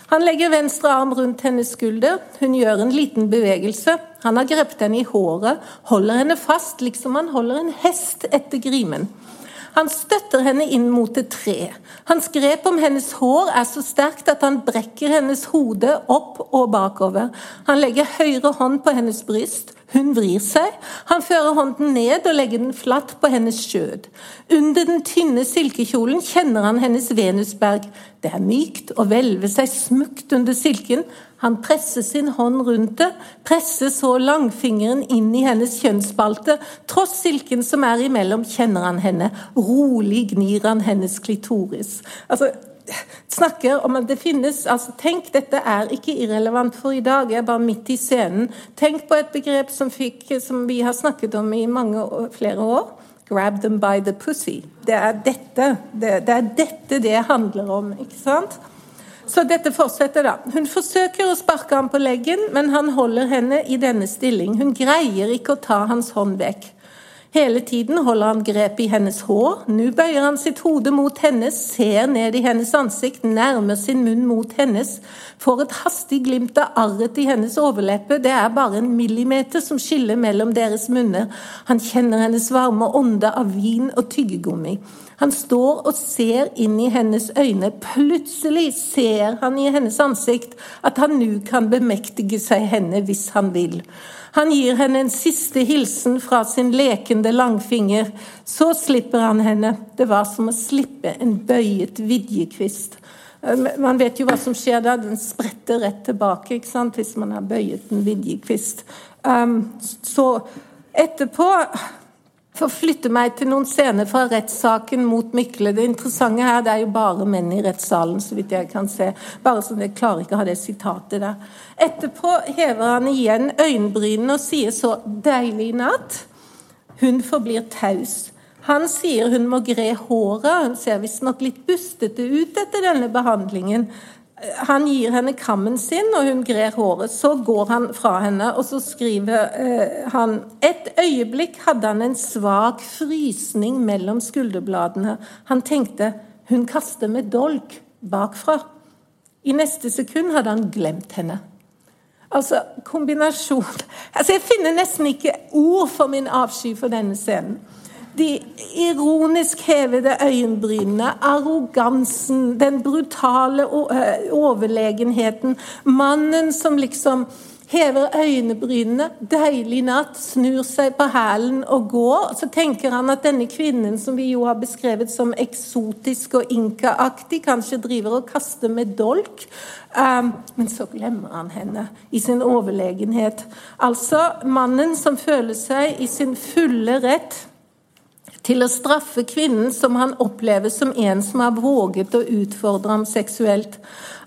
Han legger venstre arm rundt hennes skulder. Hun gjør en liten bevegelse. Han har grepet henne i håret, holder henne fast liksom han holder en hest etter grimen. Han støtter henne inn mot et tre. Hans grep om hennes hår er så sterkt at han brekker hennes hode opp og bakover. Han legger høyre hånd på hennes bryst. Hun vrir seg. Han fører hånden ned og legger den flatt på hennes skjød. Under den tynne silkekjolen kjenner han hennes venusberg. Det er mykt og hvelver seg smukt under silken. Han presser sin hånd rundt det, presser så langfingeren inn i hennes kjønnsspalte. Tross silken som er imellom, kjenner han henne. Rolig gnir han hennes klitoris. Altså, snakker om at det finnes altså Tenk, dette er ikke irrelevant for i dag, jeg er bare midt i scenen. Tenk på et begrep som, fikk, som vi har snakket om i mange flere år. Grab them by the pussy. Det er dette det, det, er dette det handler om, ikke sant? Så dette fortsetter, da. Hun forsøker å sparke ham på leggen, men han holder henne i denne stilling. Hun greier ikke å ta hans hånd vekk. Hele tiden holder han grep i hennes hår. Nå bøyer han sitt hode mot hennes, ser ned i hennes ansikt, nærmer sin munn mot hennes. Får et hastig glimt av arret i hennes overleppe. Det er bare en millimeter som skiller mellom deres munner. Han kjenner hennes varme ånde av vin og tyggegummi. Han står og ser inn i hennes øyne. Plutselig ser han i hennes ansikt at han nå kan bemektige seg henne hvis han vil. Han gir henne en siste hilsen fra sin lekende langfinger. Så slipper han henne. Det var som å slippe en bøyet vidjekvist. Eh, man vet jo hva som skjer da. Den spretter rett tilbake ikke sant? hvis man har bøyet en vidjekvist. Um, så etterpå forflytte meg til noen scener fra rettssaken mot Mykle. Det interessante her det er jo bare menn i rettssalen, så vidt jeg kan se. Bare så Jeg klarer ikke å ha det sitatet der. Etterpå hever han igjen øyenbrynene og sier så 'deilig natt'. Hun forblir taus. Han sier hun må gre håret. Hun ser visstnok litt bustete ut etter denne behandlingen. Han gir henne kammen sin, og hun grer håret. Så går han fra henne, og så skriver eh, han Et øyeblikk hadde han en svak frysning mellom skulderbladene. Han tenkte hun kaster med dolk bakfra. I neste sekund hadde han glemt henne. Altså, kombinasjon Altså, Jeg finner nesten ikke ord for min avsky for denne scenen de ironisk hevede øyenbrynene, arrogansen, den brutale overlegenheten. Mannen som liksom hever øyebrynene, deilig natt, snur seg på hælen og går. Så tenker han at denne kvinnen, som vi jo har beskrevet som eksotisk og inkaaktig, kanskje driver og kaster med dolk. Um, men så glemmer han henne i sin overlegenhet. Altså mannen som føler seg i sin fulle rett til å straffe kvinnen som han opplever som en som har våget å utfordre ham seksuelt.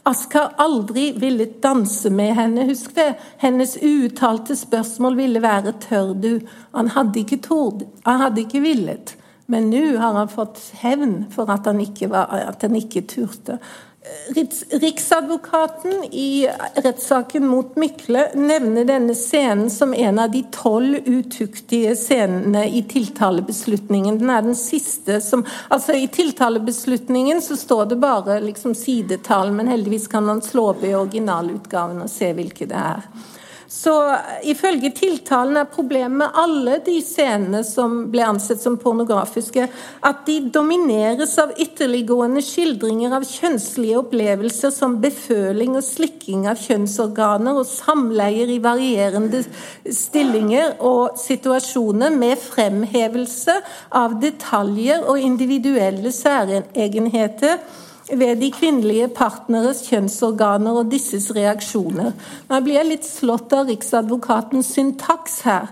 Ask har aldri villet danse med henne, husk det. Hennes uuttalte spørsmål ville være 'tør du?' Han hadde ikke tord, han hadde ikke villet. Men nå har han fått hevn for at han ikke, var, at han ikke turte. Riksadvokaten i rettssaken mot Mykle nevner denne scenen som en av de tolv utuktige scenene i tiltalebeslutningen. Den er den siste som Altså, i tiltalebeslutningen så står det bare liksom sidetall, men heldigvis kan man slå opp i originalutgaven og se hvilke det er. Så ifølge tiltalen er problemet med alle de scenene som ble ansett som pornografiske, at de domineres av ytterliggående skildringer av kjønnslige opplevelser som beføling og slikking av kjønnsorganer og samleier i varierende stillinger og situasjoner med fremhevelse av detaljer og individuelle særegenheter ved de kvinnelige partneres kjønnsorganer og disses reaksjoner. Nå blir litt slått av Riksadvokatens syntaks her.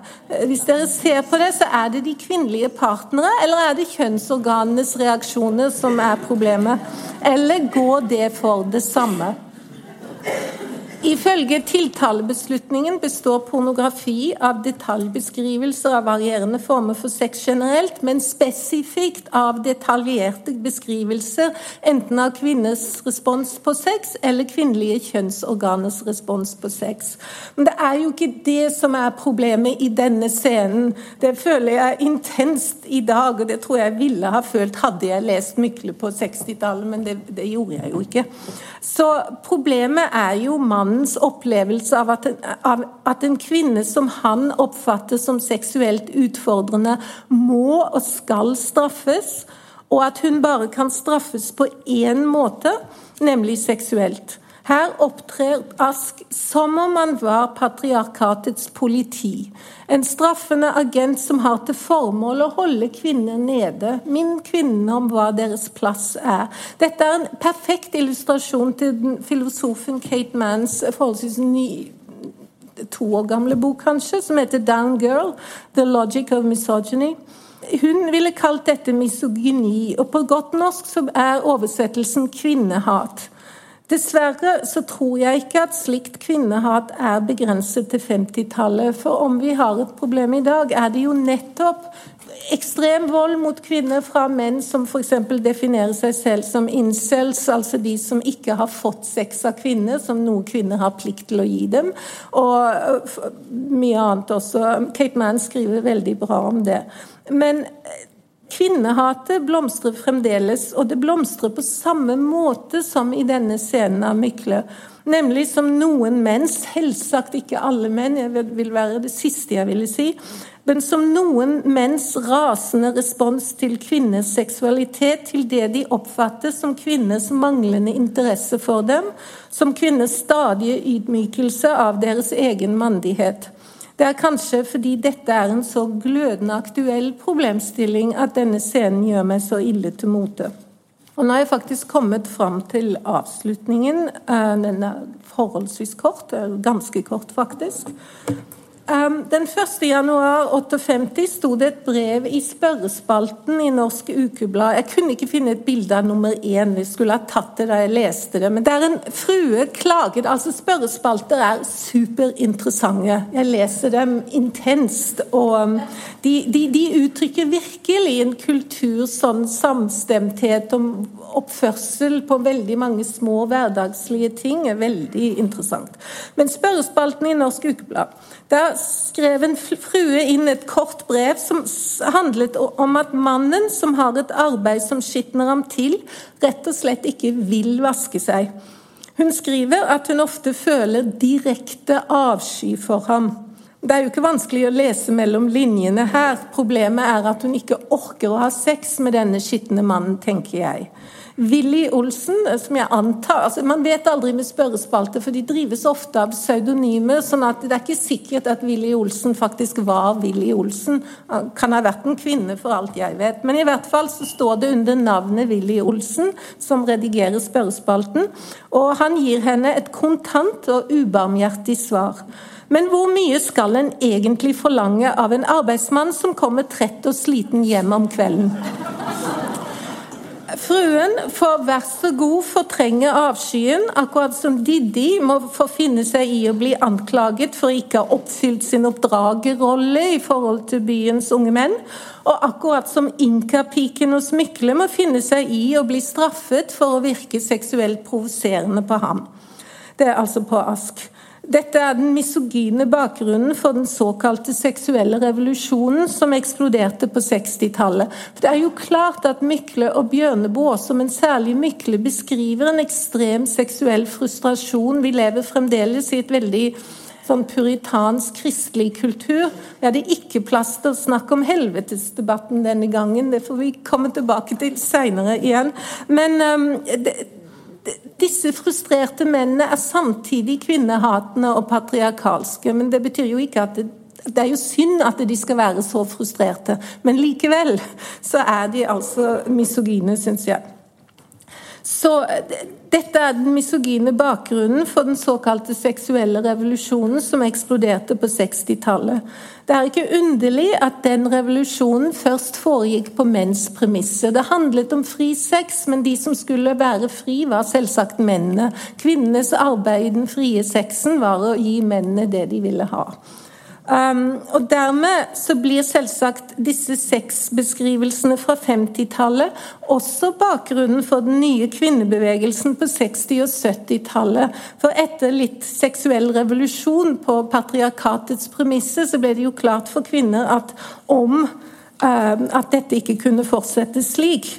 Hvis dere ser på det, så er det de kvinnelige partnere, eller er det kjønnsorganenes reaksjoner som er problemet? Eller går det for det samme? Ifølge tiltalebeslutningen består pornografi av detaljbeskrivelser av varierende former for sex generelt, men spesifikt av detaljerte beskrivelser enten av kvinners respons på sex eller kvinnelige kjønnsorganers respons på sex. Men det er jo ikke det som er problemet i denne scenen. Det føler jeg intenst i dag, og det tror jeg ville ha følt hadde jeg lest Mykle på 60-tallet, men det, det gjorde jeg jo ikke. Så problemet er jo mann mannens opplevelse av at, av at en kvinne som han oppfatter som seksuelt utfordrende, må og skal straffes, og at hun bare kan straffes på én måte, nemlig seksuelt. Her opptrer Ask som om han var patriarkatets politi. En straffende agent som har til formål å holde kvinner nede. Minn kvinnene om hva deres plass er. Dette er en perfekt illustrasjon til filosofen Kate Manns forholdsvis ny to år gamle bok, kanskje, som heter 'Down Girl The Logic of Misogyny'. Hun ville kalt dette misogyni, og på godt norsk så er oversettelsen kvinnehat. Dessverre så tror jeg ikke at slikt kvinnehat er begrenset til 50-tallet. For om vi har et problem i dag, er det jo nettopp ekstrem vold mot kvinner fra menn som f.eks. definerer seg selv som incels, altså de som ikke har fått sex av kvinner, som noen kvinner har plikt til å gi dem. Og mye annet også. Kate Mann skriver veldig bra om det. Men Kvinnehatet blomstrer fremdeles, og det blomstrer på samme måte som i denne scenen av Mykle. Nemlig som noen menn, selvsagt ikke alle menn, jeg vil være det siste jeg ville si, men som noen menns rasende respons til kvinners seksualitet, til det de oppfatter som kvinners manglende interesse for dem, som kvinners stadige ydmykelse av deres egen mandighet. Det er kanskje fordi dette er en så glødende aktuell problemstilling at denne scenen gjør meg så ille til mote. Og nå har jeg faktisk kommet fram til avslutningen. Eh, den er forholdsvis kort, ganske kort faktisk. Um, den 1. januar 58 sto det et brev i spørrespalten i Norsk Ukeblad. Jeg kunne ikke finne et bilde av nummer én, vi skulle ha tatt det da jeg leste det. Men der en frue klaget Altså, spørrespalter er superinteressante. Jeg leser dem intenst. Og um, de, de, de uttrykker virkelig en kultur, sånn samstemthet om oppførsel på veldig mange små hverdagslige ting. er Veldig interessant. Men spørrespalten i Norsk Ukeblad der skrev en frue inn et kort brev som handlet om at mannen som har et arbeid som skitner ham til, rett og slett ikke vil vaske seg. Hun skriver at hun ofte føler direkte avsky for ham. Det er jo ikke vanskelig å lese mellom linjene her. Problemet er at hun ikke orker å ha sex med denne skitne mannen, tenker jeg. Willy Olsen, som jeg antar altså Man vet aldri med spørrespalter, for de drives ofte av pseudonymer. sånn at det er ikke sikkert at Willy Olsen faktisk var Willy Olsen. Han kan ha vært en kvinne, for alt jeg vet. Men i hvert fall så står det under navnet Willy Olsen, som redigerer spørrespalten. Og han gir henne et kontant og ubarmhjertig svar. Men hvor mye skal en egentlig forlange av en arbeidsmann som kommer trett og sliten hjem om kvelden? Fruen får vær så god fortrenge avskyen, akkurat som Didi må få finne seg i å bli anklaget for ikke å ha oppfylt sin oppdragerrolle i forhold til byens unge menn. Og akkurat som inkapiken hos Mykle må finne seg i å bli straffet for å virke seksuelt provoserende på ham. Det er altså på Ask. Dette er den misogyne bakgrunnen for den såkalte seksuelle revolusjonen som eksploderte på 60-tallet. Det er jo klart at Mykle og Bjørneboe, som en særlig Mykle, beskriver en ekstrem seksuell frustrasjon. Vi lever fremdeles i et veldig sånn puritansk kristelig kultur. Vi hadde ikke plass til å snakke om helvetesdebatten denne gangen. Det får vi komme tilbake til seinere igjen. Men um, det, disse frustrerte mennene er samtidig kvinnehatende og patriarkalske. Men det betyr jo ikke at det, det er jo synd at de skal være så frustrerte. Men likevel så er de altså misogyne, syns jeg. Så dette er den misogyne bakgrunnen for den såkalte seksuelle revolusjonen som eksploderte på 60-tallet. Det er ikke underlig at den revolusjonen først foregikk på menns premisser. Det handlet om fri sex, men de som skulle være fri, var selvsagt mennene. Kvinnenes arbeid i den frie sexen var å gi mennene det de ville ha. Um, og Dermed så blir selvsagt disse sexbeskrivelsene fra 50-tallet også bakgrunnen for den nye kvinnebevegelsen på 60- og 70-tallet. For etter litt seksuell revolusjon på patriarkatets premisser, så ble det jo klart for kvinner at om um, at dette ikke kunne fortsette slik.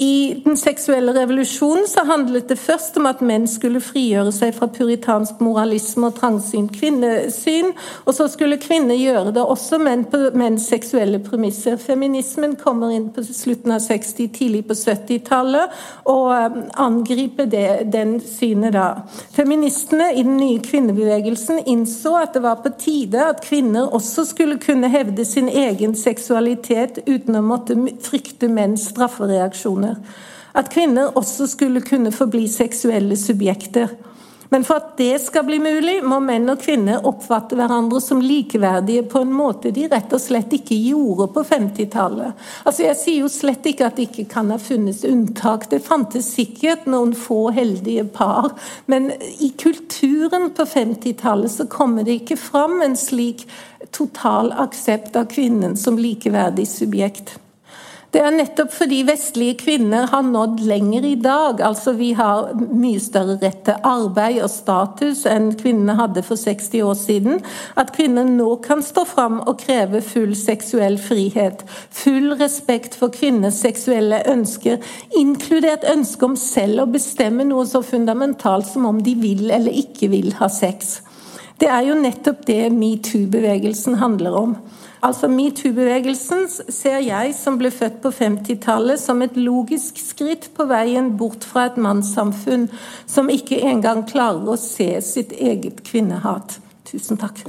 I den seksuelle revolusjonen så handlet det først om at menn skulle frigjøre seg fra puritansk moralisme og trangsynt kvinnesyn, og så skulle kvinner gjøre det også, men på menns seksuelle premisser. Feminismen kommer inn på slutten av 60-, tidlig på 70-tallet, og eh, angriper det, den synet da. Feministene i den nye kvinnebevegelsen innså at det var på tide at kvinner også skulle kunne hevde sin egen seksualitet uten å måtte frykte menns straffereaksjoner kvinner. At kvinner også skulle kunne forbli seksuelle subjekter. Men for at det skal bli mulig, må menn og kvinner oppfatte hverandre som likeverdige på en måte de rett og slett ikke gjorde på 50-tallet. Altså jeg sier jo slett ikke at det ikke kan ha funnes unntak. Det fantes sikkert noen få heldige par. Men i kulturen på 50-tallet så kommer det ikke fram en slik total aksept av kvinnen som likeverdig subjekt. Det er nettopp fordi vestlige kvinner har nådd lenger i dag. Altså Vi har mye større rett til arbeid og status enn kvinnene hadde for 60 år siden. At kvinner nå kan stå fram og kreve full seksuell frihet. Full respekt for kvinners seksuelle ønsker, inkludert ønsket om selv å bestemme noe så fundamentalt som om de vil eller ikke vil ha sex. Det er jo nettopp det metoo-bevegelsen handler om. Altså Metoo-bevegelsen ser jeg, som ble født på 50-tallet, som et logisk skritt på veien bort fra et mannssamfunn som ikke engang klarer å se sitt eget kvinnehat. Tusen takk.